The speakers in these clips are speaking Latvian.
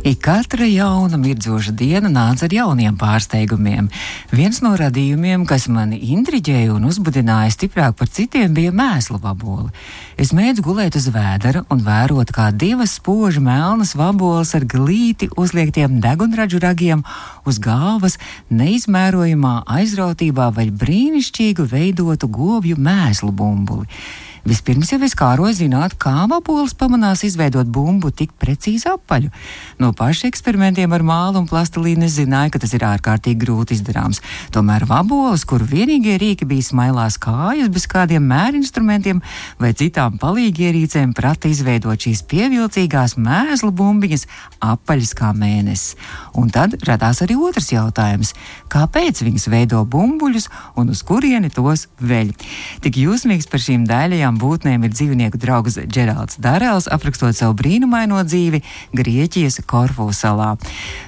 Ik katra jauna mirdzoša diena nāca ar jauniem pārsteigumiem. Viens no radījumiem, kas mani intriģēja un uzbudināja stiprāk par citiem, bija mēslu vaboli. Es mēdzu gulēt uz vēdera un vērot, kā divas spoži melnas vaboles ar glīti uzliektiem degunražu ragiem uz galvas neizmērojamā aizrautībā vai brīnišķīgu veidotu govju mēslu bumbuli. Vispirms jau es kāroju zināt, kā vaboles pamanās izveidot bumbu tik precīzi apaļu. No paša eksperimentiem ar mālu un plastilīnu es zināju, ka tas ir ārkārtīgi grūti izdarāms. Tomēr vaboles, kuru vienīgie rīki bija smailās kājas bez kādiem mērinstrumentiem vai citām palīgierīcēm, prata izveidot šīs pievilcīgās mēslu bumbiņas apaļas kā mēnesis. Un tad radās arī otrs jautājums - kāpēc viņas veido bumbuļus un uz kurieni tos veļ? Tik jūsmīgs par šīm daļajām šādām būtnēm ir dzīvnieku draugs Džeralds Darēls, aprakstot savu brīnumaino dzīvi Grieķijas Korfu salā.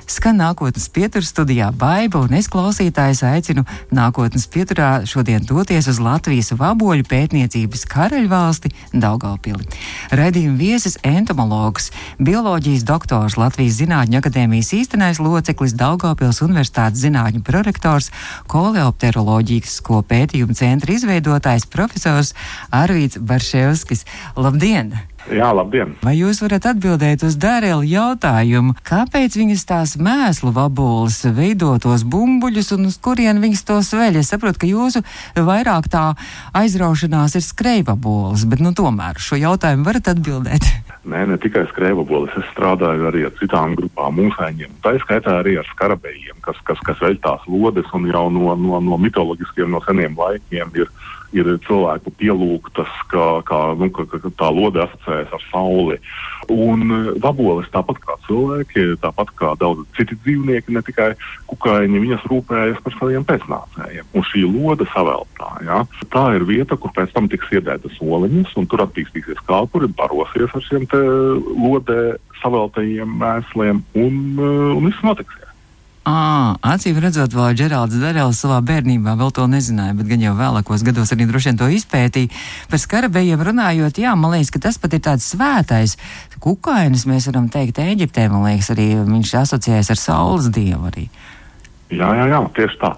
Skan nākotnes pieturas studijā Baiba, un es klausītājs aicinu nākotnes pieturā šodien doties uz Latvijas vaboļu pētniecības karaļvalsti Daugaupili. Raidījuma viesis entomologs, bioloģijas doktors, Latvijas Zinātņu akadēmijas īstenais loceklis, Daugaupils Universitātes zinātņu prorektors, koleopteroloģijas ko pētījumu centra izveidotājs profesors Arvīds Edvards Barševskis. Labdien! Jā, labdien! Vai jūs varat atbildēt uz Dārēla jautājumu, kāpēc viņas tās mēslu vaboles veido tos bumbuļus un uz kurien viņas tos veļ? Es saprotu, ka jūsu vairāk tā aizraušanās ir skrejvaboles, bet nu tomēr šo jautājumu varat atbildēt. Nē, ne tikai skrejvaboles, es strādāju arī ar citām grupām, mūsēņiem. Tā skaitā arī ar skarabējiem, kas, kas, kas veļ tās lodes un jau no, no, no mitoloģiskiem, no seniem laikiem ir ir cilvēku pielūgtas, ka, kā, nu, ka, ka tā lode asociējas ar sauli. Un e, vaboles, tāpat kā cilvēki, tāpat kā daudz citi dzīvnieki, ne tikai kukaiņi, viņas rūpējas par saviem pēcnācējiem. Un šī lode saveltā, ja, tā ir vieta, kur pēc tam tiks iedētas oliņas, un tur attīstīsies kāpuri, barosies ar šiem lodē saveltajiem mēsliem, un, e, un viss notiksies. À, acīm redzot, vēl Džeralds Darēls savā bērnībā vēl to nezināja, bet gan jau vēlākos gados arī droši vien to izpētīja. Par skarabējiem runājot, jā, man liekas, ka tas pat ir tāds svētais kukainis, mēs varam teikt, Eģiptē, man liekas, arī viņš asociējas ar saules dievu arī. Jā, jā, jā, tieši tā.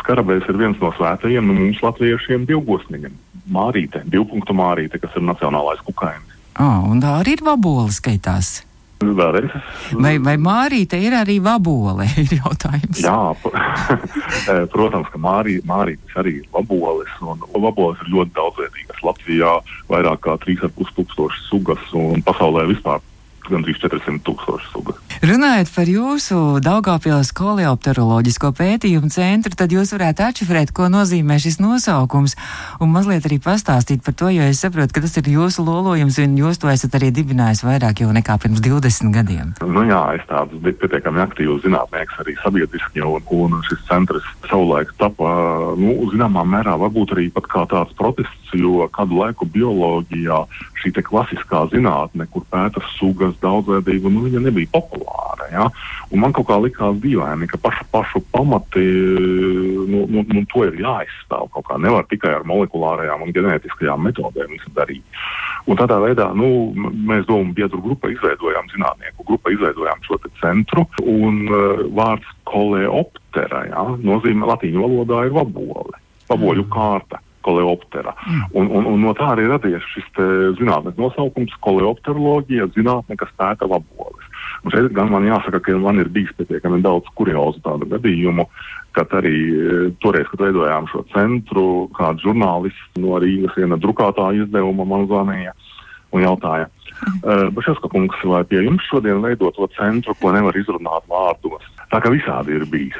Skarabējs ir viens no svētajiem, nu mums latviešiem divgosmiņiem. Mārīte, divpunktu mārīte, kas ir nacionālais kukainis. Ah, un tā arī ir vabola skaitās. Vēlreiz. Vai, vai Mārīte ir arī vabole? Ir jautājums. Jā, protams, ka Mārī, Mārītes arī ir vaboles, un vaboles ir ļoti daudzveidīgas. Latvijā vairāk kā 3,5 tūkstoši sugas, un pasaulē vispār gandrīz 400 tūkstoši sugas. Runājot par jūsu Daugāpils koleopteroloģisko pētījumu centru, tad jūs varētu atšifrēt, ko nozīmē šis nosaukums un mazliet arī pastāstīt par to, jo es saprotu, ka tas ir jūsu lolojums un jūs to esat arī dibinājis vairāk jau nekā pirms 20 gadiem. Nu jā, es tāds pietiekami aktīvs zinātnieks arī sabiedriski, un, un šis centrs savulaik tapa, nu, zināmā mērā varbūt arī pat kā tāds protests, jo kādu laiku bioloģijā šī te klasiskā zinātne, kur pēta sugas daudzveidību, nu, viņa nebija populāra. Ja? Un man kaut kā likās dīvaini, ka pašu, pašu pamati, nu, nu, nu, to ir jāizstāv kaut kā. Nevar tikai ar molekulārajām un ģenētiskajām metodēm visu darīt. Un tādā veidā nu, mēs domu biedru grupa izveidojām, zinātnieku grupa izveidojām šo centru, un uh, vārds koleoptera ja, nozīmē latīņu valodā ir vabole, vaboļu mm. kārta koleoptera. Mm. Un, un, un no tā arī radies šis zinātnes nosaukums - koleopteroloģija, zinātne, kas pēta vaboles. Un šeit gan man jāsaka, ka man ir bijis pietiekami daudz kuriozu tādu gadījumu, kad arī e, toreiz, kad veidojām šo centru, kāds žurnālists no Rīgas viena drukātā izdevuma man zvanīja un jautāja, uh, Bašeska kungs, vai pie jums šodien veidot to centru, ko nevar izrunāt vārdos? Tā kā visādi ir bijis.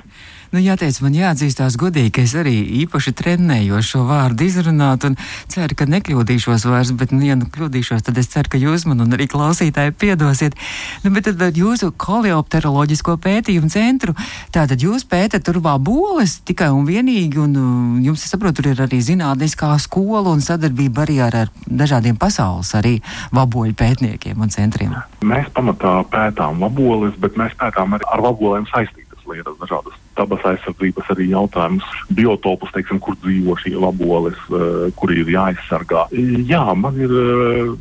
Nu, jāteic, man jāatzīstās godīgi, ka es arī īpaši trenējos šo vārdu izrunāt un ceru, ka nekļūdīšos vairs, bet, nu, ja nu kļūdīšos, tad es ceru, ka jūs man un arī klausītāji piedosiet. Nu, bet tad jūsu koleopteroloģisko pētījumu centru, tātad jūs pētat tur boles tikai un vienīgi, un um, jums, es saprotu, tur ir arī zinātniskā skola un sadarbība arī ar, ar dažādiem pasaules arī vaboļu pētniekiem un centriem. Mēs pamatā pētām vaboles, bet mēs pētām arī ar vabolēm saistītas ir dažādas dabas aizsardzības arī jautājumus, biotopus, teiksim, kur dzīvo šī laboles, uh, kuri ir jāaizsargā. Jā, man ir uh,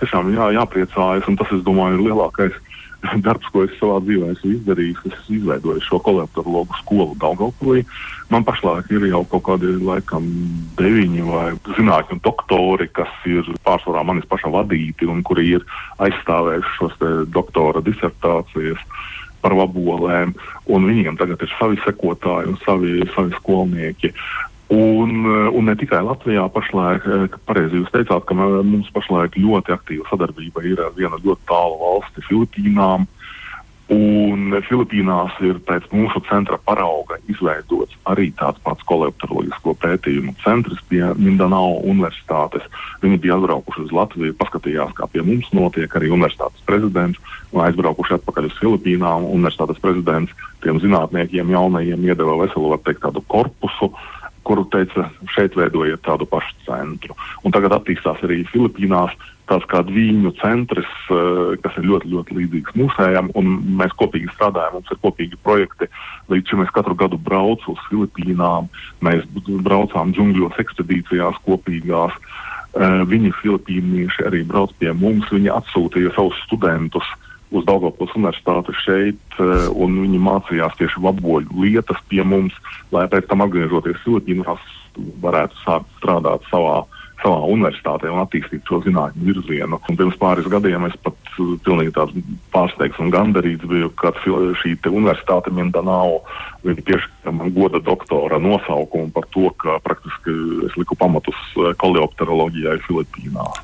tiešām jā, jāpriecājas, un tas, es domāju, ir lielākais darbs, ko es savā dzīvē esmu izdarījis. Es izveidoju šo kolektologu skolu Daugavpilī. Man pašlaik ir jau kaut kādi laikam deviņi vai zinātņu doktori, kas ir pārsvarā manis paša vadīti un kuri ir aizstāvējuši šos doktora disertācijas par vabolēm, un viņiem tagad ir savi sekotāji un savi, savi skolnieki. Un, eh, un ne tikai Latvijā pašlaik, eh, pareizi jūs teicāt, ka mums pašlaik ļoti aktīva sadarbība ir ar vienu ļoti tālu valsti, Filipīnām. Un Filipīnās ir pēc mūsu centra parauga izveidots arī tāds pats koleopteroloģisko pētījumu centrs pie Mindanao universitātes. Viņi bija atbraukuši uz Latviju, paskatījās, kā pie mums notiek arī universitātes prezidents, un aizbraukuši atpakaļ uz Filipīnām. Universitātes prezidents tiem zinātniekiem jaunajiem iedeva veselu, var teikt, tādu korpusu, kuru teica, šeit veidojiet tādu pašu centru. Un tagad attīstās arī Filipīnās tāds kā viņu centrs, eh, kas ir ļoti, ļoti līdzīgs mūsējam, un mēs kopīgi strādājam, mums ir kopīgi projekti. Līdz šim es katru gadu braucu uz Filipīnām, mēs braucām džungļos ekspedīcijās kopīgās. Uh, viņi filipīnieši arī brauc pie mums, viņi atsūtīja savus studentus uh, uz Daugavpils universitāti šeit, eh, un viņi mācījās tieši vaboļu lietas pie mums, lai pēc tam atgriežoties Filipīnās varētu sākt strādāt savā savā universitātē un attīstīt šo zinātņu virzienu. Un pirms pāris gadiem es pat uh, pilnīgi tāds pārsteigts un gandarīts biju, kad šī universitāte Mindanao piešķīra man goda doktora nosaukumu par to, ka praktiski es liku pamatus uh, koleopteroloģijai Filipīnās.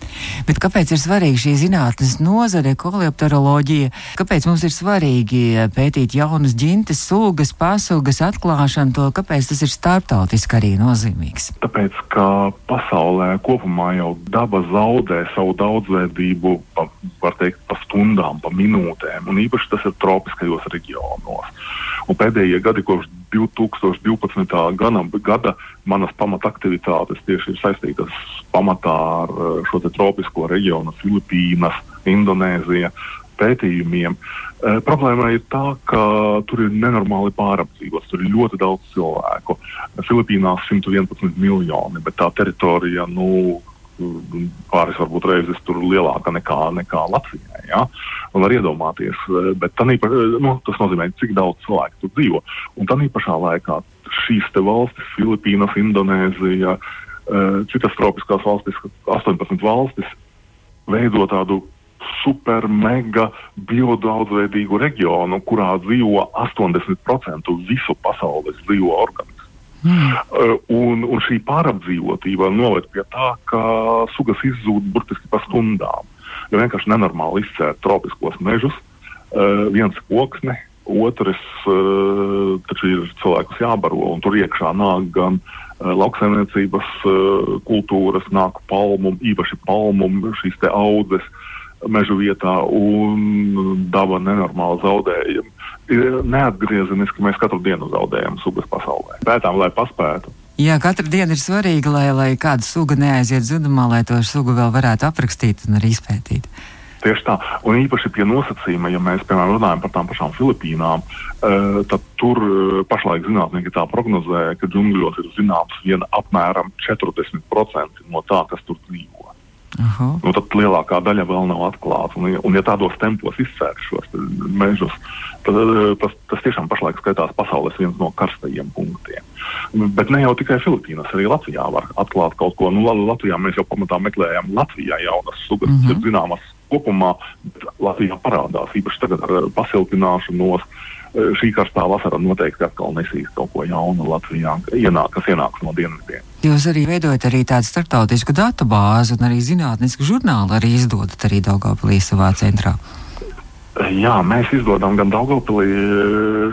Bet kāpēc ir svarīga šī zinātnes nozare, koleopteroloģija? Kāpēc mums ir svarīgi pētīt jaunas ģintes, sugas, pasugas, atklāšanu to, kāpēc tas ir starptautiski arī nozīmīgs? Tāpēc, ka pasaulē kopumā jau daba zaudē savu daudzveidību, pa, var teikt, pa stundām, pa minūtēm, un īpaši tas ir tropiskajos reģionos. Un pēdējie gadi, kopš 2012. Gana, gada, manas pamataktivitātes tieši ir saistītas pamatā ar eh, šo tropisko reģionu, Filipīnas, Indonēzija pētījumiem. E, problēma ir tā, ka tur ir nenormāli pārapdzīvots, tur ir ļoti daudz cilvēku. Filipīnās 111 miljoni, bet tā teritorija, nu, pāris varbūt reizes tur lielāka nekā, nekā Latvijā. Ja? Un var iedomāties, e, bet īpa, nu, tas nozīmē, cik daudz cilvēku tur dzīvo. Un tā pašā laikā šīs valstis, Filipīnas, Indonēzija, e, citas tropiskās valstis, 18 valstis, veido tādu super, mega biodaudzveidīgu reģionu, kurā dzīvo 80% visu pasaules dzīvo organismu. Mm. Un, un šī pārapdzīvotība noved pie tā, ka sugas izzūd burtiski pa stundām. Jo vienkārši nenormāli izcērt tropiskos mežus, uh, viens koksne, otrs taču ir cilvēkus jābaro, un tur iekšā nāk gan lauksaimniecības kultūras, nāk palmu, īpaši palmu šīs audzes, meža vietā un daba nenormāli zaudējumi. Ir neatgriezeniski mēs katru dienu zaudējam sugas pasaulē. Pētām, lai paspētu. Jā, katra diena ir svarīga, lai, lai kāda suga neaiziet zudumā, lai to sugu vēl varētu aprakstīt un arī izpētīt. Tieši tā, un īpaši pie nosacījuma, ja mēs, piemēram, runājam par tām pašām Filipīnām, uh, tad tur uh, pašlaik zinātnieki tā prognozē, ka džungļos ir zināms vien apmēram 40% no tā, kas tur dzīvo. Aha. Nu, tad lielākā daļa vēl nav atklāta. Un, un ja tādos tempos izcērt šos mežus, tad eh, tas, tas tiešām pašlaik skaitās pasaules viens no karstajiem punktiem. Bet ne jau tikai Filipīnas, arī Latvijā var atklāt kaut ko. Nu, Latvijā mēs jau pamatā meklējam Latvijā jaunas sugas, kas ir zināmas kopumā, bet Latvijā parādās īpaši tagad ar pasiltināšanos. Eh, šī karstā vasara noteikti atkal nesīs kaut ko jaunu Latvijā, ienāk, kas ienāks no dienvidiem. Jūs arī veidojat arī tādu starptautisku datu bāzi un arī zinātnisku žurnālu arī izdodat arī Daugavpilī savā centrā. Jā, mēs izdodam gan Daugopilī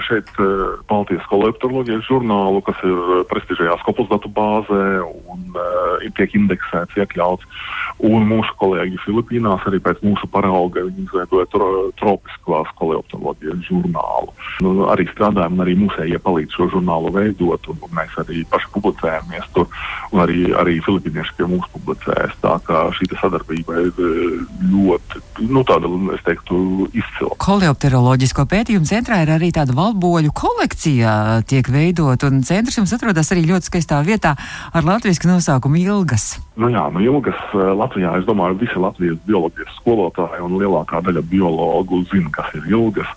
šeit Baltijas kolektoroloģijas žurnālu, kas ir prestižajā Skopas datu bāzē un uh, tiek indeksēts, iekļauts. Un mūsu kolēģi Filipīnās arī pēc mūsu parauga izveidoja tro, tropiskās koleoptoloģijas žurnālu. Nu, arī strādājam, arī mūsējie palīdz šo žurnālu veidot, un, un mēs arī paši publicējamies tur, un arī, arī filipīnieši pie mums publicējas. Tā kā šī sadarbība ir ļoti, nu tāda, es teiktu, izsmeļoša izcila. Koleopteroloģisko pētījumu centrā ir arī tāda valboļu kolekcija tiek veidot, un centrs jums atrodas arī ļoti skaistā vietā ar latviešu nosaukumu Ilgas. Nu jā, nu Ilgas Latvijā, es domāju, visi Latvijas bioloģijas skolotāji un lielākā daļa biologu zina, kas ir Ilgas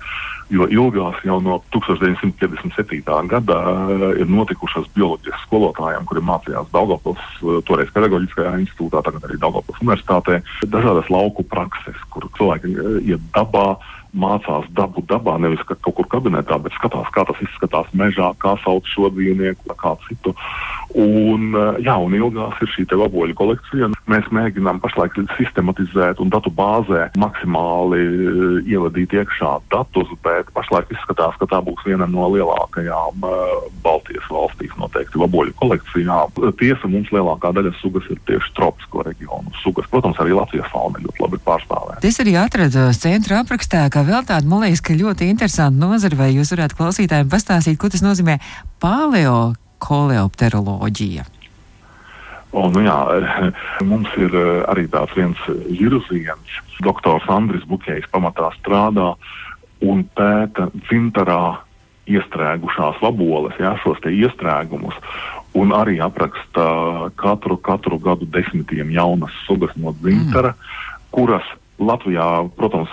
jo ilgās jau no 1957. gada eh, ir notikušas bioloģijas skolotājiem, kuri mācījās Daugavpils, eh, toreiz Pedagoģiskajā institūtā, tagad arī Daugavpils universitātē, dažādas lauku prakses, kur cilvēki eh, iet dabā, mācās dabu dabā, nevis ka kaut kur kabinetā, bet skatās, kā tas izskatās mežā, kā sauc šo dzīvnieku, kā citu. Un, jā, un ilgās ir šī vaboļu kolekcija. Mēs mēģinām pašlaik sistematizēt un datu bāzē maksimāli ievadīt iekšā datus, bet pašlaik izskatās, ka tā būs viena no lielākajām uh, Baltijas valstīs noteikti vaboļu kolekcijā. Tiesa mums lielākā daļa sugas ir tieši tropisko reģionu sugas. Protams, arī Latvijas fauna ļoti labi pārstāvēta. Es arī atradu centra aprakstā, ka vēl tāda, man liekas, ka ļoti interesanta nozara, vai jūs varētu klausītājiem pastāstīt, ko tas nozīmē paleo koleopteroloģija. O, nu jā, mums ir arī tāds viens virziens. Doktors Andris Bukējs pamatā strādā un pēta dzimtarā iestrēgušās vaboles, jā, šos te iestrēgumus, un arī apraksta katru, katru gadu desmitiem jaunas sugas no dzimtara, mm. kuras Latvijā, protams,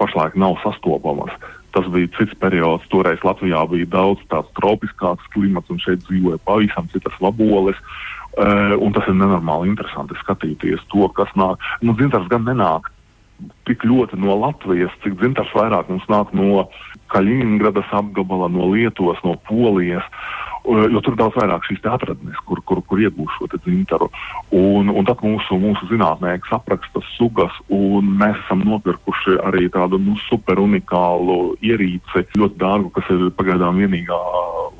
pašlaik nav sastopamas. Tas bija cits periods, toreiz Latvijā bija daudz tāds tropiskāks klimats, un šeit dzīvoja pavisam citas vaboles. Uh, un tas ir nenormāli interesanti skatīties to, kas nāk. Nu, dzintars gan nenāk tik ļoti no Latvijas, cik dzimtars vairāk mums nāk no Kaļiņgradas apgabala, no Lietuvas, no Polijas. Jo tur daudz vairāk šīs atradnes, kur, kur, kur iegūst šo dzimtaru. Un, un tad mūsu, mūsu zinātnieki apraksta sugas, un mēs esam nopirkuši arī tādu nu, super unikālu ierīci, ļoti dārgu, kas ir pagaidām vienīgā,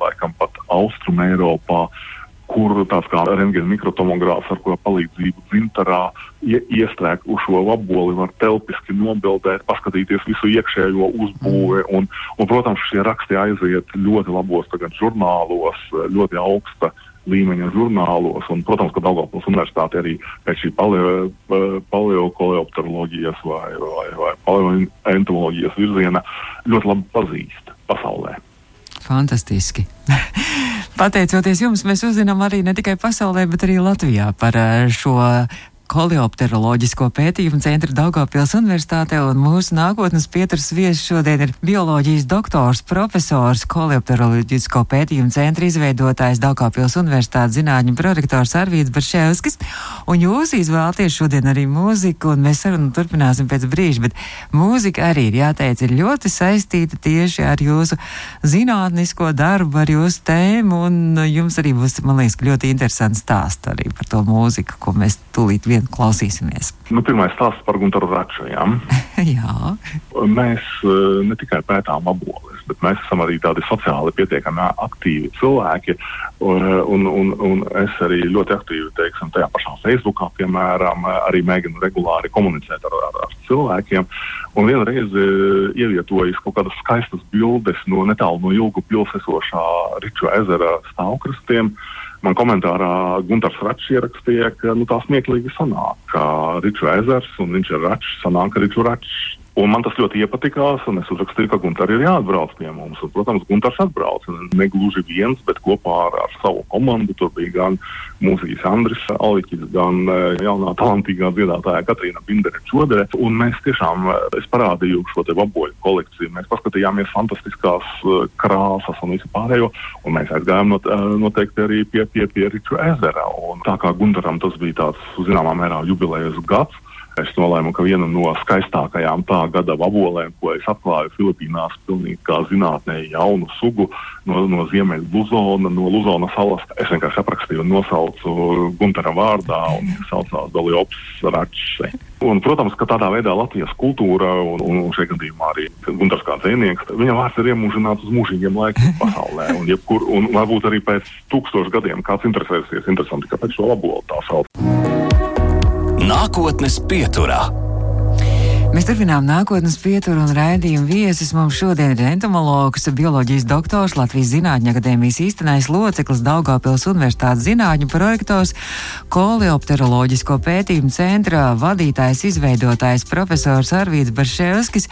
laikam pat Austrum Eiropā. Uh, kur tāds kā rentgena mikrotomogrāfs, ar ko palīdzību dzimtarā ie, iestrēgušo vaboli var telpiski nobildēt, paskatīties visu iekšējo uzbūvi. Un, un, protams, šie raksti aiziet ļoti labos tagad žurnālos, ļoti augsta līmeņa žurnālos. Un, protams, ka Daugavpils universitāte arī pēc šī paleokoleopteroloģijas vai, vai, vai paleoentoloģijas virziena ļoti labi pazīst pasaulē. Fantastiski! Pateicoties jums, mēs uzzinām arī ne tikai pasaulē, bet arī Latvijā par eh, šo koleopteroloģisko pētījumu centra Daugavpils universitātē, un mūsu nākotnes pieturs viesis šodien ir bioloģijas doktors, profesors, koleopteroloģisko pētījumu centra izveidotājs Daugavpils universitātes zinātņu prorektors Arvīts Barševskis, un jūs izvēlties šodien arī mūziku, un mēs sarunu turpināsim pēc brīža, bet mūzika arī ir jāteic, ir ļoti saistīta tieši ar jūsu zinātnisko darbu, ar jūsu tēmu, un jums arī būs, man liekas, ļoti interesants stāsts arī par to mūziku, ko mēs tūlīt vien šodien klausīsimies? Nu, pirmais stāsts par Gunteru Raču. Ja? Jā. Mēs eh, ne tikai pētām aboles, bet mēs esam arī tādi sociāli pietiekami aktīvi cilvēki. Un, un, un, un es arī ļoti aktīvi, teiksim, tajā pašā Facebookā, piemēram, arī mēģinu regulāri komunicēt ar, ar, ar cilvēkiem. Un vienreiz ievietojas kaut kādas skaistas bildes no netālu no ilgu pilsētas esošā Riču ezera stāvkrastiem. Uh, Man komentārā Gunārs Račs ierakstīja, ka nu, tā smieklīgi sanāk, ka Riču ezers un viņš ir Račs, sanāk, ka Riču Račs Un man tas ļoti iepatikās, un es uzrakstīju, ka Gunter ir jāatbrauc pie mums. Un, protams, Gunters atbrauca ne gluži viens, bet kopā ar, ar savu komandu. Tur bija gan mūziķis Andris Aliķis, gan e, jaunā talantīgā dziedātāja Katrīna Bindere Čodere. Un mēs tiešām, e, parādīju šo te vaboļu kolekciju. Mēs paskatījāmies fantastiskās e, krāsas un visu pārējo, un mēs aizgājām not, noteikti arī pie, pie, pie Riču ezera. Un tā kā Gunteram tas bija tāds, zināmā mērā, jubilejas gads, Es nolēmu, ka viena no skaistākajām tā gada vabolēm, ko es atklāju Filipīnās, pilnīgi kā zinātnē jaunu sugu no, no Ziemeļa Luzona, no Luzona salas. Es vienkārši aprakstīju un nosaucu Guntera vārdā un saucās Doliops Račs. Un, protams, ka tādā veidā Latvijas kultūra un, un, šajā gadījumā arī Gunārs kā dzinieks, viņa vārds ir iemūžināts uz mūžīgiem laikiem pasaulē. Un, jebkur, un varbūt arī pēc tūkstošu gadiem kāds interesēsies, interesanti, kāpēc šo labolu tā sauc. Nākotnes pieturā. Mēs turpinām nākotnes pieturu un raidījumu viesis. Mums šodien ir entomologs, bioloģijas doktors, Latvijas Zinātņu akadēmijas īstenais loceklis, Daugāpils Universitātes zinātņu projektors, koleopteroloģisko pētījumu centra vadītājs, izveidotājs profesors Arvīts Barševskis.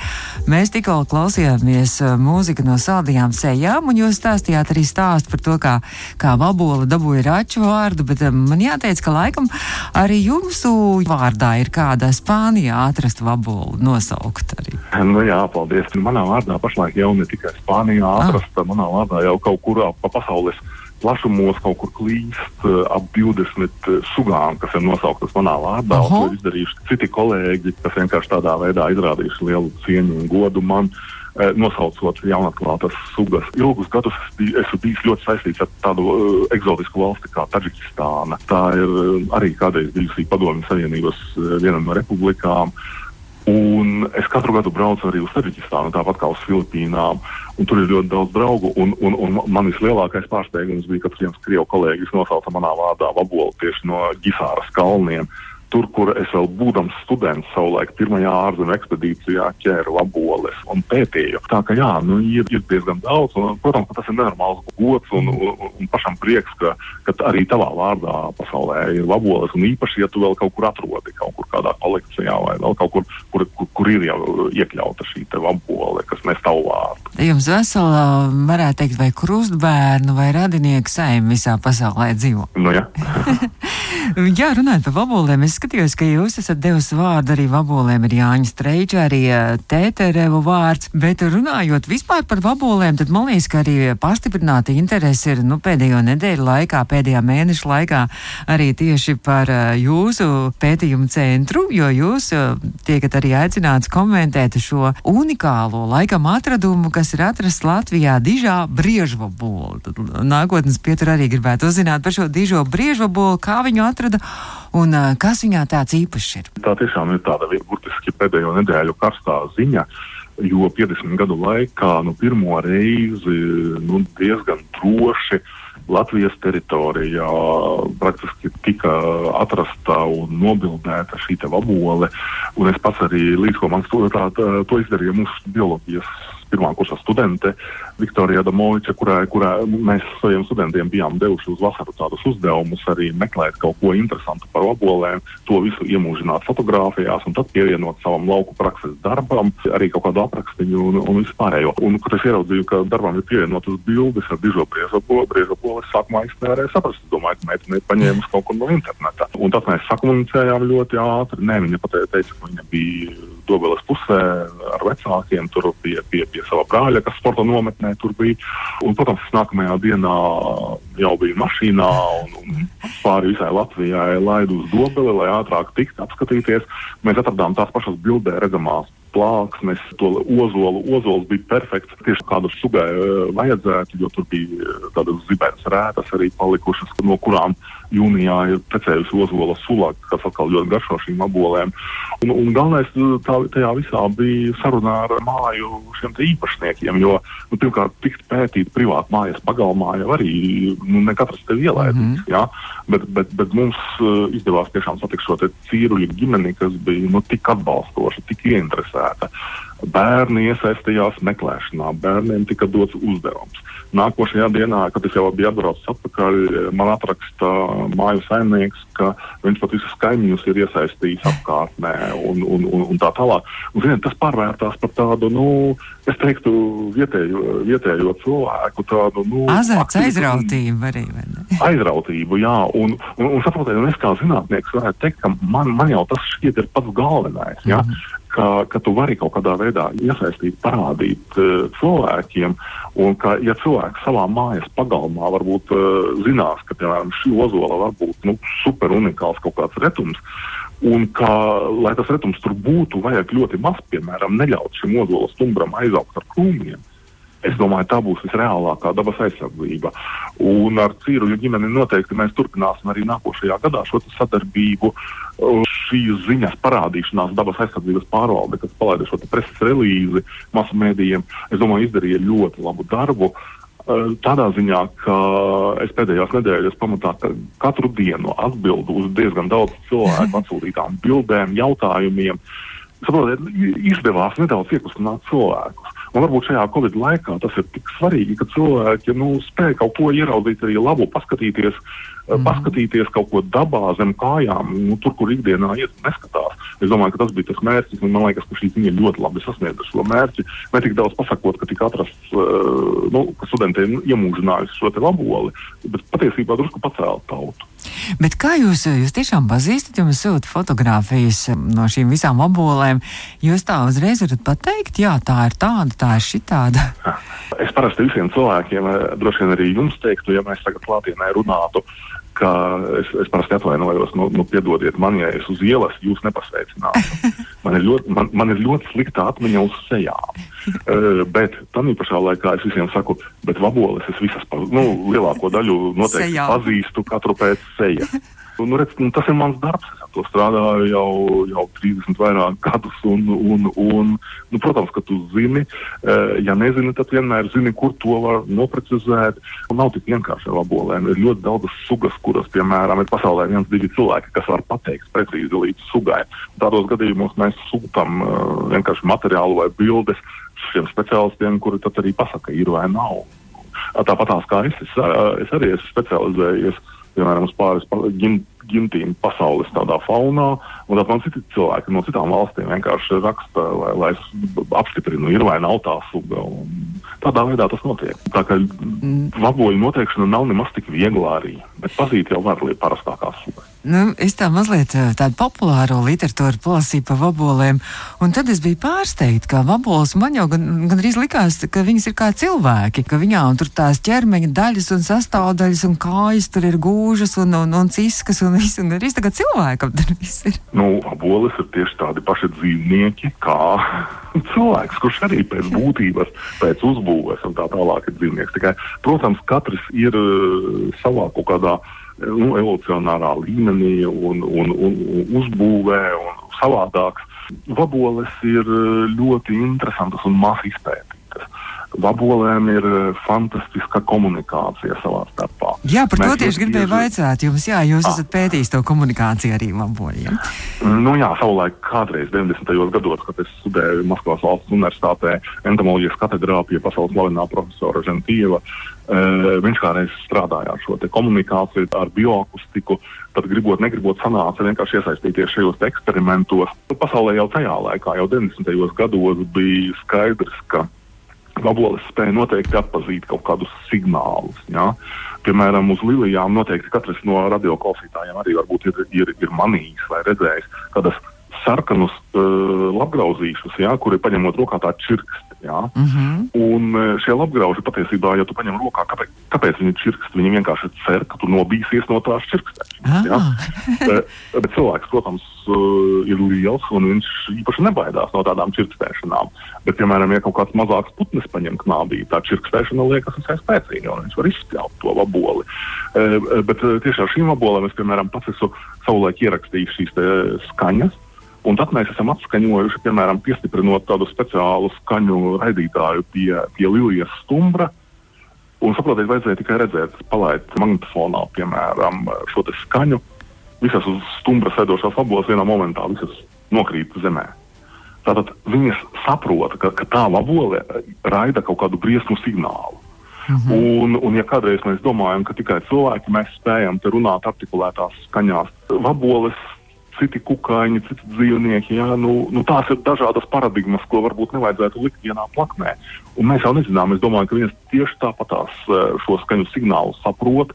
Mēs tikko klausījāmies uh, mūziku no saldajām sejām, un jūs stāstījāt arī stāstu par to, kā, kā vabola dabūja raču vārdu, bet um, man jāteic, ka laikam arī jūsu vārdā ir kāda Spānijā atrasta vabola nosaukt arī. Nu, jā, paldies. Manā vārdā pašlaik jau ne tikai Spānijā ah. atrasta, manā vārdā jau kaut kur pa pasaules plašumos kaut kur klīst uh, ap 20 uh, sugām, kas ir nosauktas manā vārdā. To ir izdarījuši citi kolēģi, kas vienkārši tādā veidā izrādījuši lielu cieņu un godu man. Uh, nosaucot jaunatklātas sugas. Ilgus gadus esmu bijis ļoti saistīts ar tādu uh, eksotisku valsti kā Taģikistāna. Tā ir uh, arī kādreiz bijusi Padomju Savienības uh, viena no republikām. Uh, Un es katru gadu braucu arī uz Taģikistānu, tāpat kā uz Filipīnām. Tur ir ļoti daudz draugu. Un, un, un man vislielākais pārsteigums bija, ka viens krievu kolēģis nosauca manā vārdā vabolu tieši no Gisāras kalniem. Uh, tur, kur es vēl būdams students savulaik pirmajā ārzemju ekspedīcijā ķēru laboles un pētīju. Tā ka jā, nu, ir, ir diezgan daudz, un, protams, tas ir nenormāls gods un, un, un pašam prieks, ka, ka arī tavā vārdā pasaulē ir laboles, un īpaši, ja tu vēl kaut kur atrodi, kaut kur kādā kolekcijā vai vēl kaut kur, kur, kur, kur ir jau iekļauta šī labole, kas nes tavu vārdu. Jums vesela, varētu teikt, vai krustbērnu vai radinieku saim visā pasaulē dzīvo? Nu, jā. jā, runājot par vabolēm, es skatījos, ka jūs esat devusi vārdu arī vabolēm, ir Jāņa Streiča, arī eh, Tēterevu vārds, bet runājot vispār par vabolēm, tad man liekas, ka arī pastiprināta interese ir, nu, pēdējo nedēļu laikā, pēdējā mēneša laikā arī tieši par uh, jūsu pētījumu centru, jo jūs uh, tiekat arī aicināts komentēt šo unikālo laikam atradumu, kas ir atrasts Latvijā dižā briežvabolu. Nākotnes pietur arī gribētu uzzināt par šo dižo briežvabolu, kā viņu atrada un kas viņā tāds īpašs ir? Tā tiešām ir tāda burtiski pēdējo nedēļu karstā ziņa. Jo 50 gadu laikā nu, pirmo reizi nu, diezgan droši Latvijas teritorijā praktiski tika atrasta un nobildēta šī vabole. Un es pats arī līdz ko man studēt, to izdarīja mūsu bioloģijas pirmā kursa studente Viktorija Damoviča, kurai, kurai mēs saviem studentiem bijām devuši uz vasaru tādus uzdevumus, arī meklēt kaut ko interesantu par obolēm, to visu iemūžināt fotografijās un tad pievienot savam lauku prakses darbam, arī kaut kādu aprakstiņu un, un vispārējo. Un, kad es ieraudzīju, ka darbam ir pievienotas bildes ar dižo briezopolu, es sākumā īsti nevarēju saprast. Es domāju, ka meitene ir paņēmusi kaut ko no interneta. Un tad mēs sakomunicējām ļoti ātri. Nē, viņa pateica, ka viņa bija Dobeles pusē ar vecākiem, tur pie, pie, pie sava brāļa, kas sporta nometnē tur bija. Un, protams, nākamajā dienā jau bija mašīnā un, un pāri visai Latvijai laidu uz Dobeli, lai ātrāk tiktu apskatīties. Mēs atradām tās pašas bildē redzamās plāksnes, to ozolu. Ozols bija perfekts. Tieši kādu sugai uh, vajadzētu, jo tur bija uh, tādas zibenes rētas arī palikušas, no kurām jūnijā ir precējusi ozola sula, kas atkal ļoti garšo šīm abolēm. Un, un galvenais uh, tā, tajā visā bija sarunā ar māju šiem īpašniekiem, jo, nu, pirmkārt, tikt pētīt privāti mājas pagalmā jau arī nu, ne katrs tev ielaidīs. Mm -hmm. ja? bet, bet, bet mums uh, izdevās tiešām satikt šo cīruļu ģimeni, kas bija nu, tik atbalstoša, tik ieinteresēta. Bērni iesaistījās meklēšanā, bērniem tika dots uzdevums. Nākošajā dienā, kad es jau biju atbraucis atpakaļ, man atraksta māju saimnieks, ka viņš pat visus kaimiņus ir iesaistījis apkārtnē un, un, un, un tā tālāk. Un, ziniet, tas pārvērtās par tādu, nu, es teiktu, vietējo, vietējo cilvēku tādu, nu, azarts, aizrautību arī. Aizrautību, jā, un, un, un saprotiet, un es kā zinātnieks varētu teikt, ka man, man jau tas šķiet ir pats galvenais, jā. Mm -hmm ka, ka tu vari kaut kādā veidā iesaistīt, parādīt uh, cilvēkiem, un ka, ja cilvēks savā mājas pagalmā varbūt uh, zinās, ka, piemēram, šī ozola var būt nu, super unikāls kaut kāds retums, un ka, lai tas retums tur būtu, vajag ļoti maz, piemēram, neļaut šim ozola stumbram aizaugt ar krūmiem. Es domāju, tā būs visreālākā dabas aizsardzība. Un ar Cīruļu ģimeni noteikti mēs turpināsim arī nākošajā gadā šo sadarbību. Šīs ziņas parādīšanās dabas aizsardzības pārvalde, kas palaida šo preses relīzi masu mēdījiem, es domāju, izdarīja ļoti labu darbu. Tādā ziņā, ka es pēdējās nedēļas pamatā katru dienu atbildu uz diezgan daudz cilvēku atsūtītām bildēm, jautājumiem. saprotiet, izdevās nedaudz iekustināt cilvēkus. Un varbūt šajā Covid laikā tas ir tik svarīgi, ka cilvēki nu, spēj kaut ko ieraudzīt, arī labu paskatīties, mm. paskatīties kaut ko dabā zem kājām, nu, tur, kur ikdienā iet, neskatās. Es domāju, ka tas bija tas mērķis, un man liekas, ka šī ziņa ļoti labi sasniedza šo mērķi. Ne tik daudz pasakot, ka tika atrasts, uh, nu, ka studentiem iemūžinājusi šo laboli, bet patiesībā drusku pacēla tautu. Bet kā jūs, jūs tiešām pazīstat, jums sūta fotogrāfijas no šīm visām abolēm? Jūs tā uzreiz varat pateikt, jā, tā ir tāda, tā ir šitāda. Es parasti visiem cilvēkiem, eh, droši vien arī jums teiktu, ja mēs tagad klātienē runātu, ka es, es parasti atvainojos, nu, nu piedodiet man, ja es uz ielas jūs nepasveicinātu. Man ir ļoti, man, man ir ļoti slikta atmiņa uz sejām. Uh, bet tam pašā laikā es visiem saku, bet vaboles es visas, nu, lielāko daļu noteikti Sejā. pazīstu katru pēc sejas. Nu, redz, nu, tas ir mans darbs. Es ar to strādāju jau, jau 30 vairāk gadus. Un, un, un, nu, protams, ka tu zini, ja nezini, tad vienmēr zini, kur to var noprecizēt. Un nav tik vienkārši ar labolēm. Ir ļoti daudz sugas, kuras, piemēram, ir pasaulē viens, divi cilvēki, kas var pateikt precīzi līdz sugai. Tādos gadījumos mēs sūtām vienkārši materiālu vai bildes šiem speciālistiem, kuri tad arī pasaka, ir vai nav. Tāpat kā es, es, es arī esmu specializējies piemēram, uz pāris ģim, gimtīm pasaules faunā, un tad man citi cilvēki no citām valstīm vienkārši raksta, lai, lai es apstiprinu, ir vai nav tā suga. Tādā veidā tas notiek. Tā kā mm. vaboļu noteikšana nav nemaz tik viegla arī, bet pazīt jau var līdz parastākās sugas. Nu, es tā mazliet eh, tādu populāro literatūru plasīju par vabolēm, un tad es biju pārsteigta, ka vaboles man jau gan, gan arī likās, ka viņas ir kā cilvēki, ka viņām tur tās ķermeņa daļas un sastāvdaļas un kājas tur ir gūžas un, un, un ciskas un viss, un arī kā cilvēkam tur viss ir. Nu, vaboles ir tieši tādi paši dzīvnieki kā cilvēks, kurš arī pēc būtības, pēc uzbūves un tā tālāk ir dzīvnieks. Tikai, protams, katrs ir uh, savā kaut kādā nu, evolucionārā līmenī un, un, un, un uzbūvē un savādāks. Vaboles ir eh, ļoti interesantas un maz izpētītas. Vabolēm ir eh, fantastiska komunikācija savā starpā. Jā, par Mēs to tieši gribēju vaicāt jums. Jā, jūs ah. esat pētījis to komunikāciju arī vaboļiem. Nu jā, savulaik kādreiz 90. gados, kad es studēju Maskavas valsts universitātē entomoloģijas katedrā pie pasaules slavenā profesora Žentīva, Uh, viņš kādreiz strādāja ar šo komunikāciju, ar bioakustiku. Tad, gribot, negribot, sanāca vienkārši iesaistīties šajos eksperimentos. Pasaulē jau tajā laikā, jau 90. gados, bija skaidrs, ka vaboles spēja noteikti atpazīt kaut kādus signālus. Ja? Piemēram, uz lilijām noteikti katrs no radioklausītājiem arī ir, ir, ir manījis vai redzējis kādas sarkanus uh, labgrauzīšus, ja, kuri paņemot rokā tā čirksti. Ja. Uh mhm. -huh. Un uh, šie labgrauži patiesībā, ja tu paņem rokā, kāpēc, kāpēc viņi čirkst? Viņi vienkārši cer, ka tu nobīsies no tās čirkstēšanas. Ja. bet, bet cilvēks, protams, uh, ir liels un viņš īpaši nebaidās no tādām čirkstēšanām. Bet, piemēram, ja kaut kāds mazāks putnis paņem knābī, tā čirkstēšana liekas visai spēcīga un viņš var izspļaut to vaboli. Uh, bet tieši ar šīm vabolēm es, piemēram, pats esmu savulaik ierakstījis šīs skaņas. Un tad mēs esam atskaņojuši, piemēram, piestiprinot tādu speciālu skaņu raidītāju pie, pie Lilijas stumbra. Un saprotiet, vajadzēja tikai redzēt, palaist magnetofonā, piemēram, šo skaņu. Visas uz stumbra sēdošās vaboles vienā momentā nokrīt zemē. Tātad viņas saprot, ka, ka tā vabole raida kaut kādu briesmu signālu. Mhm. un, un, ja kādreiz mēs domājam, ka tikai cilvēki mēs spējam runāt artikulētās skaņās, vaboles citi kukaiņi, citi dzīvnieki. Jā, nu, nu, tās ir dažādas paradigmas, ko varbūt nevajadzētu likt vienā plaknē. Un mēs jau nezinām, es domāju, ka viņas tieši tāpatās eh, šo skaņu signālu saprot.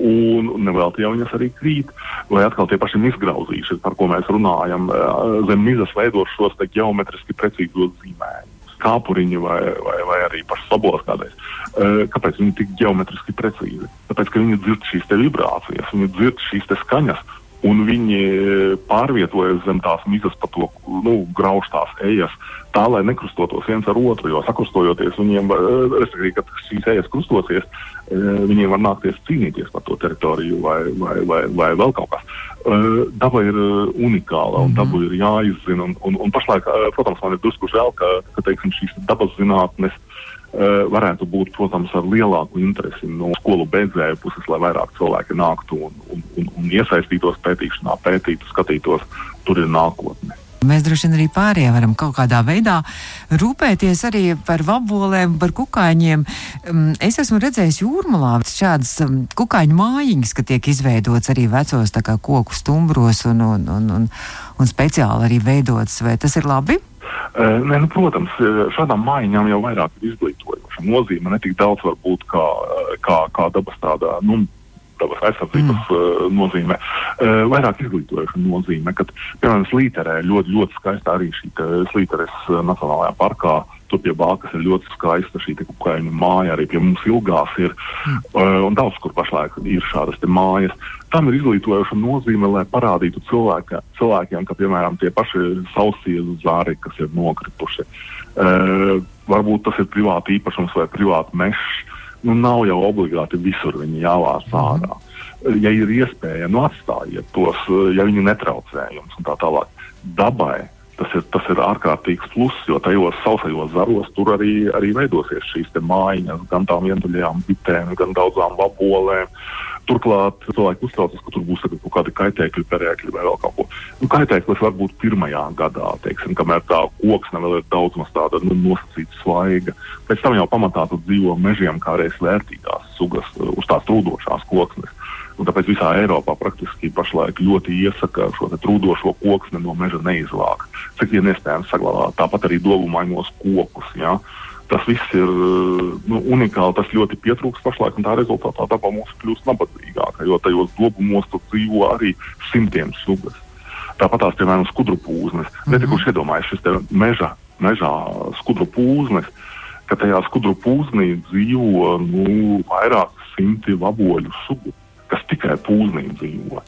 Un nevelti jau viņas arī krīt, vai atkal tie paši izgrauzīši, par ko mēs runājam, eh, zem mizas veidot šos geometriski precīzos zīmējumus kāpuriņi vai, vai, vai arī pašas sabolas kādreiz. Uh, kāpēc viņi ir tik geometriski precīzi? Tāpēc, ka viņi dzird šīs vibrācijas, viņi dzird šīs skaņas, un viņi pārvietojas zem tās mizas pa to nu, graužtās ejas, tā lai nekrustotos viens ar otru. Jo sakrustojoties, viņiem, eh, respektīvi, kad šīs ejas krustosies, eh, viņiem var nākties cīnīties par to teritoriju vai, vai, vai, vai vēl kaut kas. Eh, daba ir unikāla un -hmm. dabu ir jāizzina. Un, un, un pašlaik, protams, man ir drusku žēl, ka, ka teiksim, šīs dabas zinātnes Eh, varētu būt, protams, ar lielāku interesi no skolu beidzēju puses, lai vairāk cilvēki nāktu un, un, un, un iesaistītos pētīšanā, pētītu, skatītos, tur ir nākotne. Mēs droši vien arī pārējie varam kaut kādā veidā rūpēties arī par vabolēm, par kukaiņiem. Mm, es esmu redzējis jūrmalā šādas mm, kukaiņu mājiņas, ka tiek izveidots arī vecos koku stumbros un, un, un, un, un speciāli arī veidots. Vai tas ir labi? Nē, nu, protams, šādām mājiņām jau vairāk ir izglītojoša nozīme, ne tik daudz varbūt kā, kā, kā dabas tādā, nu, dabas aizsardzības mm. uh, nozīmē, uh, vairāk izglītojoša nozīme, kad, piemēram, Slīterē ļoti, ļoti skaista arī šī Slīteres Nacionālajā parkā. Tur pie Bākas ir ļoti skaista šī kukaiņu māja, arī pie mums ilgās ir. Mm. Uh, un daudz kur pašlaik ir šādas mājas. Tam ir izglītojoša nozīme, lai parādītu cilvēka, cilvēkiem, ka, piemēram, tie paši sausiezu zāri, kas ir nokrituši, uh, varbūt tas ir privāti īpašums vai privāti mežs, nu, nav jau obligāti visur viņi jāvāc ārā. Ja ir iespēja, nu atstājiet tos, ja viņi netraucē jums un tā tālāk. Dabai tas ir, tas ir ārkārtīgs pluss, jo tajos sausajos zaros tur arī, arī veidosies šīs mājiņas, gan tām vientuļajām bitēm, gan daudzām vabolēm. Turklāt cilvēki uztraucas, ka tur būs kaut kādi kaitēkļi, perēkļi vai vēl kaut ko. Nu, kaitēklis var būt pirmajā gadā, teiksim, kamēr tā koksne vēl ir daudz maz tāda nu, nosacīta svaiga. Pēc tam jau pamatā tur dzīvo mežiem kā reiz vērtīgās sugas uz tās trūdošās koksnes. Un tāpēc visā Eiropā praktiski pašlaik ļoti iesaka šo trūdošo koksni no meža neizvākt. Cik vien iespējams saglabāt, tāpat arī dobumainos kokus. Ja? Tas viss ir nu, unikāli, tas ļoti pietrūkst pašlaik, un tā rezultātā daba mums kļūst nabadzīgāka, jo tajos dobumos dzīvo arī simtiem sugas. Tāpat tās, piemēram, skudru pūznes. Mm -hmm. Netikuši iedomājies šis meža, mežā skudru pūznes, ka tajā skudru pūznī dzīvo nu, vairāk simti vaboļu sugu kas tikai pūznīm dzīvo.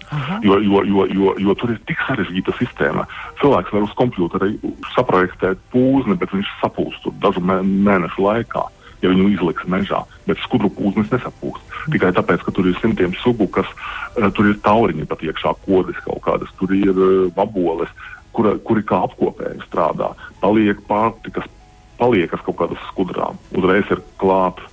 Jo, jo, jo, jo, jo tur ir tik sarežģīta sistēma. Cilvēks var uz kompjutera saprojektēt pūzni, bet viņš sapūst dažu mēnešu laikā. Ja viņu izliks mežā, bet skudru pūznis nesapūst. Tikai tāpēc, ka tur ir simtiem sugu, kas uh, tur ir tauriņi pat iekšā, kodas kaut kādas, tur ir vaboles, kura, kuri kā apkopēji strādā. Paliek pārtikas, paliekas kaut kādas skudrām, uzreiz ir klāta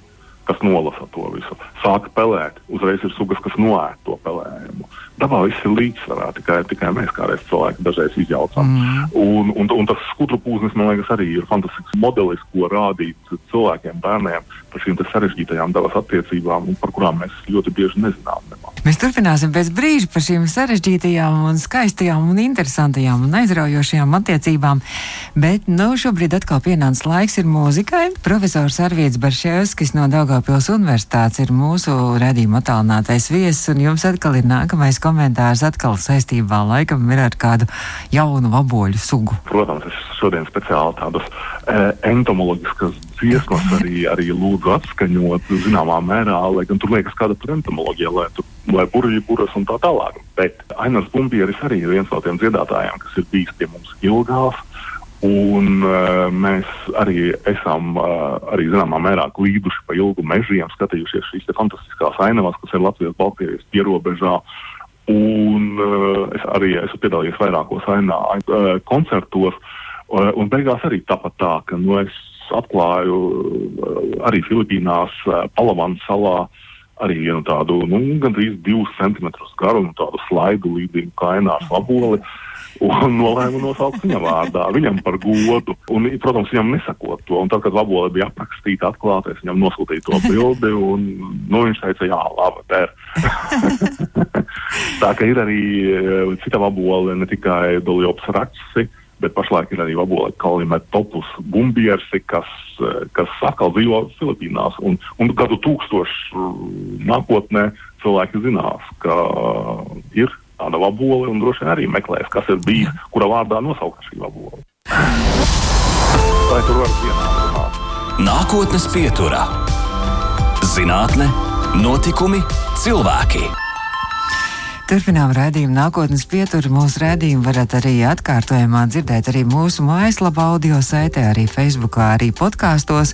kas nolasa to visu. Sāka pelēt, uzreiz ir sugas, kas noēd to pelējumu. Dabā viss ir līdzsvarā, tikai, tikai mēs kā reiz cilvēki dažreiz izjaucam. Mm. Un, un, un tas skudru pūznis, man liekas, arī ir fantastisks modelis, ko rādīt cilvēkiem, bērniem par šīm sarežģītajām dabas attiecībām, par kurām mēs ļoti bieži nezinām. Nemā. Mēs turpināsim pēc brīža par šīm sarežģītajām, un skaistajām, un interesantajām un aizraujošajām attiecībām. Bet nu, šobrīd atkal pienācis laiks mūzikai. Profesors Arvīts Barševskis no Daugavpils Universitātes ir mūsu redzījuma attālinātais viesis, un jums atkal ir nākamais komentārs atkal saistībā laikam ir ar kādu jaunu vaboļu sugu. Protams, es šodien speciāli tādus entomoloģiskas dziesmas arī, arī lūdzu atskaņot zināmā mērā, lai gan tur liekas kāda tur entomoloģija, lai tur lai burbuļi, buras un tā tālāk. Bet Ainars Bumbieris arī ir viens no tiem dziedātājiem, kas ir bijis pie mums ilgās. Un uh, mēs arī esam uh, arī zināmā mērā glīduši pa ilgu mežiem, skatījušies šīs fantastiskās ainavas, kas ir Latvijas-Baltkrievijas pierobežā. Un uh, es arī esmu piedalījies vairākos ainā, uh, koncertos, uh, un beigās arī tāpat tā, ka nu, es atklāju uh, arī Filipīnās, uh, Palavānas salā, arī vienu tādu nu, gandrīz divus centimetrus garu un tādu slaidu līdzīgu kaināšu vaboli. Un nolēmu nosaukt viņam vārdā, viņam par godu. Un, protams, viņam nesakot to. Un tad, kad vabole bija aprakstīta, atklāta, es viņam nosūtīju to bildi. Un, nu, viņš teica, jā, labi, der. Tā ka ir arī eh, cita vabole, ne tikai Doljops raksts bet pašlaik ir arī vabola kalimetopus bumbiersi, kas, eh, kas atkal dzīvo Filipīnās. Un, un gadu tūkstošu nākotnē cilvēki zinās, ka ir tāda vabola un droši vien arī meklēs, kas ir bijis, kura vārdā nosaukta šī vabola. Vai tur var vienā runāt? Nākotnes pieturā - zinātne, notikumi, cilvēki. Turpinām redzējumu nākotnes pieturu. Mūsu redzējumu varat arī atkārtojumā dzirdēt arī mūsu mājaslapā, audio saitē, arī Facebookā, arī podkāstos.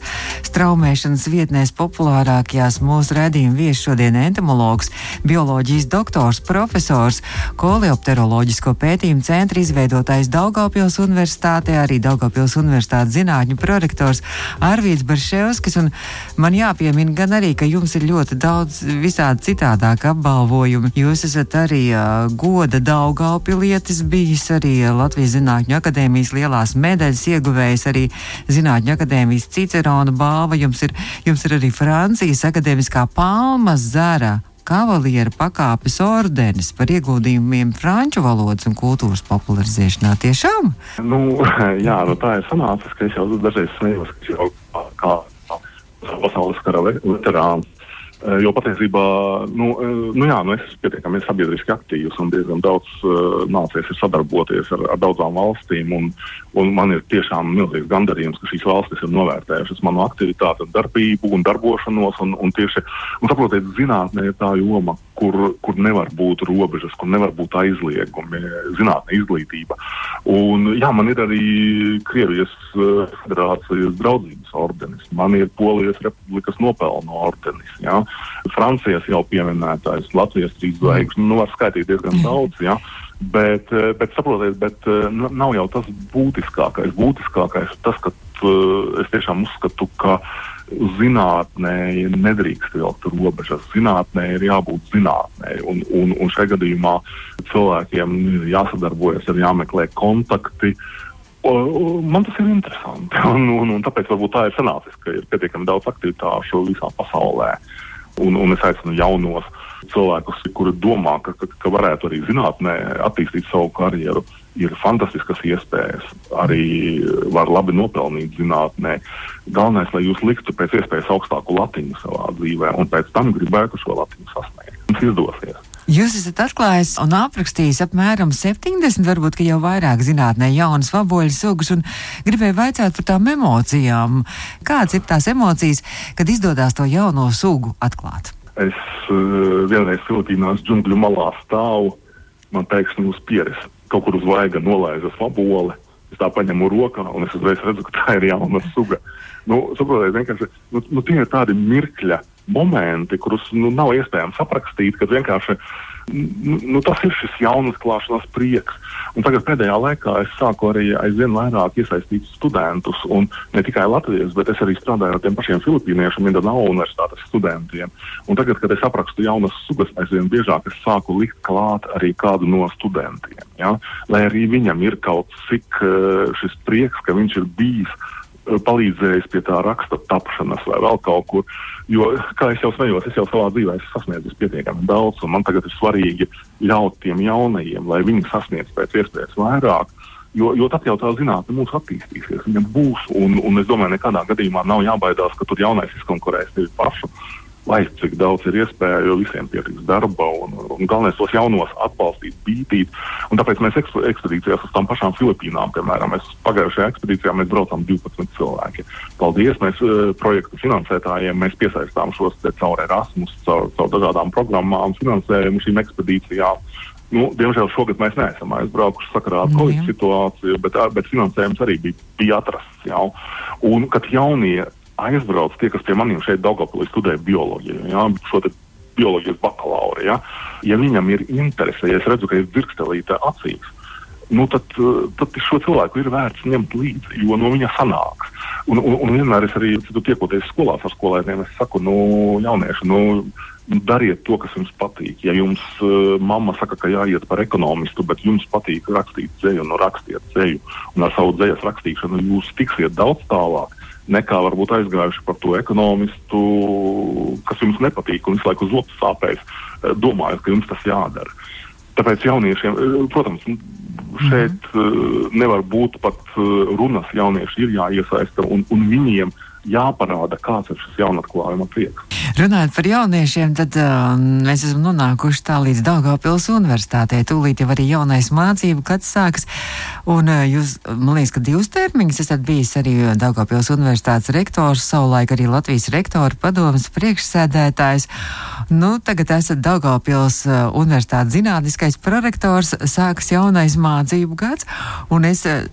Straumēšanas vietnēs populārākajās mūsu redzējumu viesis šodien entomologs, bioloģijas doktors, profesors, koleopteroloģisko pētījumu centra izveidotājs Daugavpils universitātē, arī Daugavpils universitātes zinātņu prorektors Arvīts Barševskis. Un man jāpiemina gan arī, ka jums ir ļoti daudz visādi citādāk apbalvojumi. Jūs esat arī goda Daugaupilietis, bijis arī Latvijas Zinātņu akadēmijas lielās medaļas ieguvējs, arī Zinātņu akadēmijas Cicerona balva. Jums ir, jums ir arī Francijas akadēmiskā palmas zara kavaliera pakāpes ordenis par ieguldījumiem franču valodas un kultūras popularizēšanā. Tiešām? Nu, jā, nu tā ir sanācis, ka es jau dažreiz smējos, ka jau kā pasaules kara veterāns jo patiesībā, nu, eh, nu jā, nu es esmu pietiekami sabiedriski aktīvs un diezgan daudz uh, nācies sadarboties ar, ar daudzām valstīm. Un, un man ir tiešām milzīgs gandarījums, ka šīs valstis ir novērtējušas manu aktivitāti, darbību un darbošanos. Un, un tieši, un saprotiet, zinātnē ir tā joma, kur, kur nevar būt robežas, kur nevar būt aizliegumi, zinātnē izglītība. Un, jā, man ir arī Krievijas uh, federācijas draudzības ordenis, man ir Polijas republikas nopelnu ordenis, jā. Francijas jau pieminētais, Latvijas trīs zvaigžņu, nu var skaitīt diezgan daudz, jā. Bet, uh, bet saprotiet, bet uh, nav jau tas būtiskākais. Būtiskākais ir tas, ka es tiešām uzskatu, ka zinātnē nedrīkst vilkt robežas. Zinātnē ir jābūt zinātnē, un, un, un šajā gadījumā cilvēkiem ir jāsadarbojas, ir jāmeklē kontakti. Man tas ir interesanti, un, un, un tāpēc varbūt tā ir sanācis, ka ir pietiekami daudz aktivitāšu visā pasaulē. Un, un es aicinu jaunos cilvēkus, kuri domā, ka, ka, ka varētu arī zinātnē attīstīt savu karjeru, ir fantastiskas iespējas. Arī var labi nopelnīt zinātnē. Galvenais, lai jūs liktu pēc iespējas augstāku latiņu savā dzīvē, un pēc tam gribētu šo latiņu sasniegt. Jums izdosies. Jūs esat atklājis un aprakstījis apmēram 70, varbūt jau vairāk zinātnē, jaunas vaboļu sugas, un gribēju vaicāt par tām emocijām. Kādas ir tās emocijas, kad izdodas to jauno sugu atklāt? Es uh, vienreiz Filipīnās džungļu malā stāvu, man pēkšņi uz pieres kaut kur uz vaiga nolaizas vabole. Es tā paņemu rokā, un es uzreiz redzu, ka tā ir jauna suga. Nu, saprotiet, vienkārši nu, nu, tie ir tādi mirkļi, momenti, kurus nu, nav iespējams aprakstīt, kad vienkārši nu, nu, tas ir šis jaunas klāšanās prieks. Un tagad pēdējā laikā es sāku arī aizvien vairāk iesaistīt studentus, un ne tikai Latvijas, bet es arī strādāju ar tiem pašiem filipīniešu Mindanao universitātes studentiem. Un tagad, kad es aprakstu jaunas sugas, aizvien biežāk es sāku likt klāt arī kādu no studentiem. Ja? Lai arī viņam ir kaut cik uh, šis prieks, ka viņš ir bijis palīdzējis pie tā raksta tapšanas vai vēl kaut kur. Jo, kā jau smējos, es jau savā dzīvē esmu sasniedzis pietiekami daudz, un man tagad ir svarīgi ļaut tiem jaunajiem, lai viņi sasniedz pēc iespējas vairāk. Jo, jo tad jau tā zinātne mūs attīstīsies, viņa būs. Un, un es domāju, nekādā gadījumā nav jābaidās, ka tur jaunais izkonkurēs tevi pašu laist, cik daudz ir iespēja, jo visiem pietiks darba un, un galvenais tos jaunos atbalstīt, bītīt. Un tāpēc mēs ekspedīcijās uz tām pašām Filipīnām, piemēram, mēs pagājušajā ekspedīcijā mēs braucām 12 cilvēki. Paldies mēs uh, projektu finansētājiem, mēs piesaistām šos caur Erasmus, caur, caur dažādām programmām, finansējumu šīm ekspedīcijām. Nu, diemžēl šogad mēs neesam aizbraukuši sakarā ar Covid situāciju, bet, bet finansējums arī bija, bija atrasts. Jau. Un, kad jaunie aizbrauc tie, kas pie maniem šeit Daugavpilī studē bioloģiju, ja, šo te bioloģijas bakalauru, ja, ja viņam ir interese, ja es redzu, ka ir dzirkstelīte acīs, nu tad, tad šo cilvēku ir vērts ņemt līdzi, jo no viņa sanāks. Un, un, un vienmēr es arī tiekoties skolās ar skolēniem, es saku, nu, jaunieši, nu, dariet to, kas jums patīk. Ja jums uh, mamma saka, ka jāiet par ekonomistu, bet jums patīk rakstīt dzēju, nu rakstiet dzēju, un ar savu dzējas rakstīšanu jūs tiksiet daudz tālāk nekā varbūt aizgājuši par to ekonomistu, kas jums nepatīk un visu laiku uz lopu sāpēs, eh, domājot, ka jums tas jādara. Tāpēc jauniešiem, eh, protams, šeit mm -hmm. nevar būt pat runas, jaunieši ir jāiesaista un, un viņiem jāparāda, kāds ir šis jaunatklājuma prieks. Runājot par jauniešiem, tad uh, mēs esam nonākuši tā līdz Daugavpils universitātei. Tūlīt jau arī jaunais mācību gads sāks. Un uh, jūs, man liekas, ka divus termiņus esat bijis arī Daugavpils universitātes rektors, savulaik arī Latvijas rektora padomas priekšsēdētājs. Nu, tagad esat Daugavpils uh, universitātes zinātniskais prorektors, sāks jaunais mācību gads. Un es uh,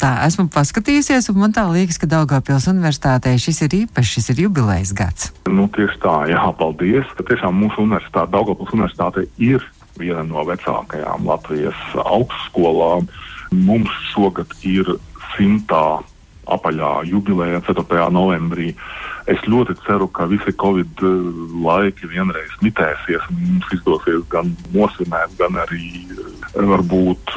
tā esmu paskatījusies, un man tā liekas, ka Daugāpils universitātē šis ir īpašs, šis ir jubilejas gads. Nu, tieši tā, jā, paldies. Tiešām mūsu universitāte, Daugāpils universitāte ir viena no vecākajām Latvijas augstskolām. Mums šogad ir simtā apaļā jubileja 4. novembrī. Es ļoti ceru, ka visi Covid uh, laiki vienreiz mitēsies un mums izdosies gan nosvinēt, gan arī uh, varbūt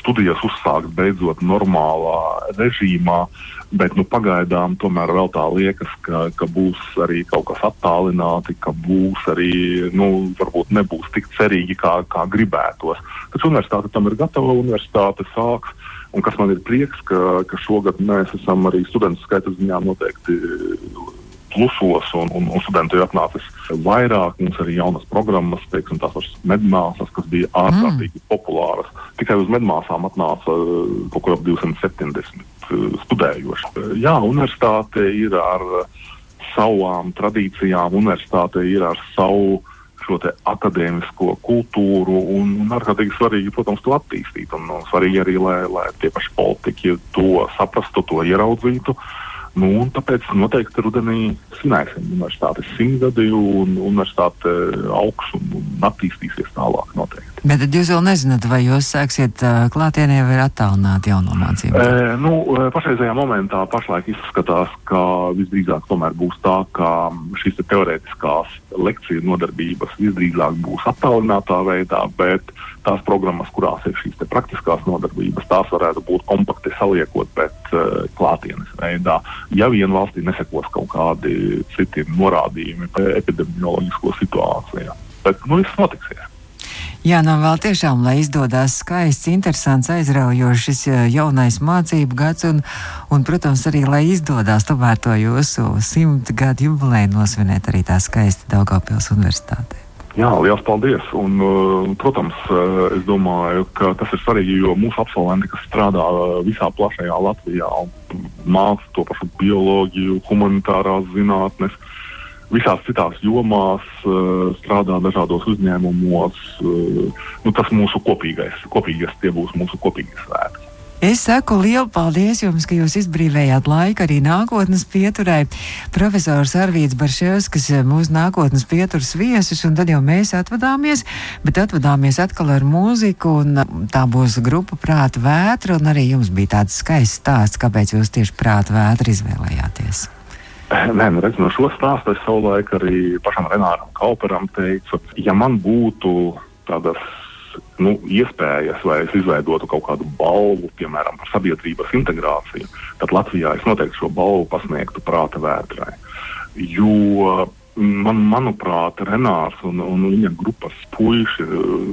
studijas uzsākt beidzot normālā režīmā. Bet nu, pagaidām tomēr vēl tā liekas, ka, ka būs arī kaut kas attālināti, ka būs arī, nu, varbūt nebūs tik cerīgi, kā, kā gribētos. Taču universitāte tam ir gatava, universitāte sāks Un kas man ir prieks, ka, ka šogad mēs esam arī studentu skaita ziņā noteikti plusos, un, un, un studenti ir atnācis vairāk. Mums arī jaunas programmas, teiksim, tās pašas medmāsas, kas bija ārkārtīgi mm. populāras. Tikai uz medmāsām atnāca uh, kaut kur ap 270 uh, studējoši. Jā, universitāte ir ar savām tradīcijām, universitāte ir ar savu šo akadēmisko kultūru un, un ārkārtīgi svarīgi, protams, to attīstīt. Un, un svarīgi arī, lai, lai tie paši politiķi to saprastu, to ieraudzītu. Nu, tāpēc noteikti rudenī svinēsim universitātes simtgadi un universitāte augs un, un attīstīsies tālāk noteikti. Bet tad jūs vēl nezināt, vai jūs sāksiet uh, klātienē vai attālināt jauno mācību? E, nu, pašreizajā momentā pašlaik izskatās, ka visdrīzāk tomēr būs tā, ka šīs te teorētiskās lekciju nodarbības visdrīzāk būs attālinātā veidā, bet tās programmas, kurās ir šīs praktiskās nodarbības, tās varētu būt kompakti saliekot, bet uh, klātienes veidā. Ja vien valstī nesekos kaut kādi citi norādījumi par epidemioloģisko situāciju. Bet nu, viss notiksies. Jā, nav vēl tiešām, lai izdodas skaists, interesants, aizraujošs šis jaunais mācību gads, un, un, protams, arī, lai izdodas tomēr to jūsu simt gadu jubileju nosvinēt arī tā skaisti Daugavpils universitātē. Jā, liels paldies. Un, protams, es domāju, ka tas ir svarīgi, jo mūsu absolventi, kas strādā visā plašajā Latvijā, māca to pašu bioloģiju, humanitārās zinātnes, visās citās jomās, strādā dažādos uzņēmumos. Nu, tas mūsu kopīgais, kopīgais, tie būs mūsu kopīgie svētki. Es saku lielu paldies jums, ka jūs izbrīvējāt laiku arī nākotnes pieturai. Profesors Arvīts Barševskis eh, mūsu nākotnes pieturas viesus, un tad jau mēs atvadāmies, bet atvadāmies atkal ar mūziku, un tā būs grupa Prāta vētra, un arī jums bija tāds skaists stāsts, kāpēc jūs tieši Prāta vētra izvēlējāties. Nē, nu, redz, no šo stāstu es savulaik arī pašam Renāram Kauperam teicu, ja man būtu tādas nu, iespējas, vai es izveidotu kaut kādu balvu, piemēram, par sabiedrības integrāciju, tad Latvijā es noteikti šo balvu pasniegtu prāta vētrai. Jo man, manuprāt, Renārs un, un viņa grupas puiši,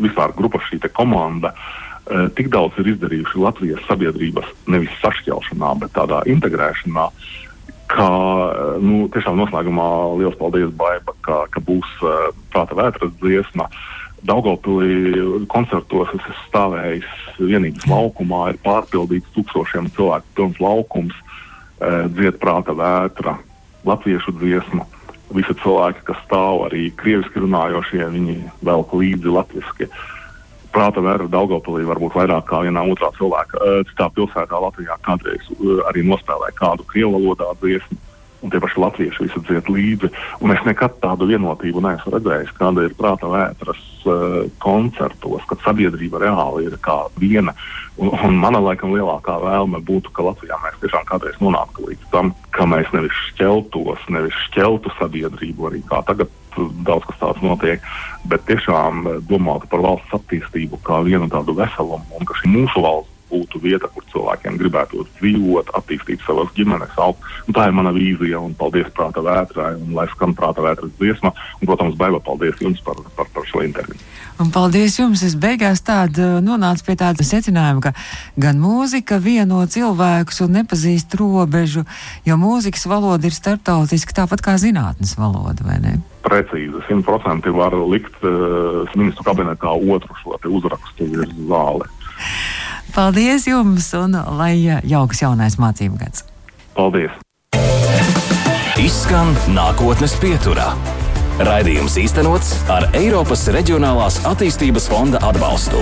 vispār grupas šī komanda, eh, tik daudz ir izdarījuši Latvijas sabiedrības nevis sašķelšanā, bet tādā integrēšanā, ka nu, tiešām noslēgumā liels paldies Baiba, ka, ka būs uh, prāta vētras dziesma. Daugopilī koncertos es esmu stāvējis vienības laukumā, ir pārpildīts tūkstošiem cilvēku pilns laukums, uh, dzied prāta vētra, latviešu dziesma. Visi cilvēki, kas stāv arī krieviski runājošie, viņi velk līdzi latviski. Uh, prāta vēra Daugopilī varbūt vairāk kā vienā otrā cilvēka. Citā pilsētā Latvijā kādreiz arī nospēlēja kādu krievu valodā dziesmu. Un tie paši latvieši visi dzied līdzi. Un es nekad tādu vienotību neesmu redzējis, kāda ir prāta vētras uh, koncertos, kad sabiedrība reāli ir kā viena. Un, un mana laikam lielākā vēlme būtu, ka Latvijā mēs tiešām kādreiz nonāktu līdz tam, ka mēs nevis šķeltos, nevis šķeltu sabiedrību arī kā tagad daudz kas tāds notiek, bet tiešām eh, domāt par valsts attīstību kā vienu tādu veselumu un ka šī mūsu valsts būtu vieta, kur cilvēkiem gribētu dzīvot, attīstīt savas ģimenes, augt. Un tā ir mana vīzija, un paldies prāta vētrai, un lai skan prāta vētras dziesma, un, protams, Baiva, paldies jums par, par, par šo interviju. Un paldies jums! Es beigās tādu nonācu pie tāda secinājuma, ka gan mūzika vieno cilvēkus un nepazīst robežu, jo mūzikas valoda ir starptautiska tāpat kā zinātnes valoda, vai ne? Precīzi, simtprocentīgi var likt uh, ministru kabinetā otru šo uzrakstu zāli. Paldies jums un lai jauks jaunais mācību gads! Paldies! Izskan nākotnes pieturā. Raidījums īstenots ar Eiropas Reģionālās attīstības fonda atbalstu.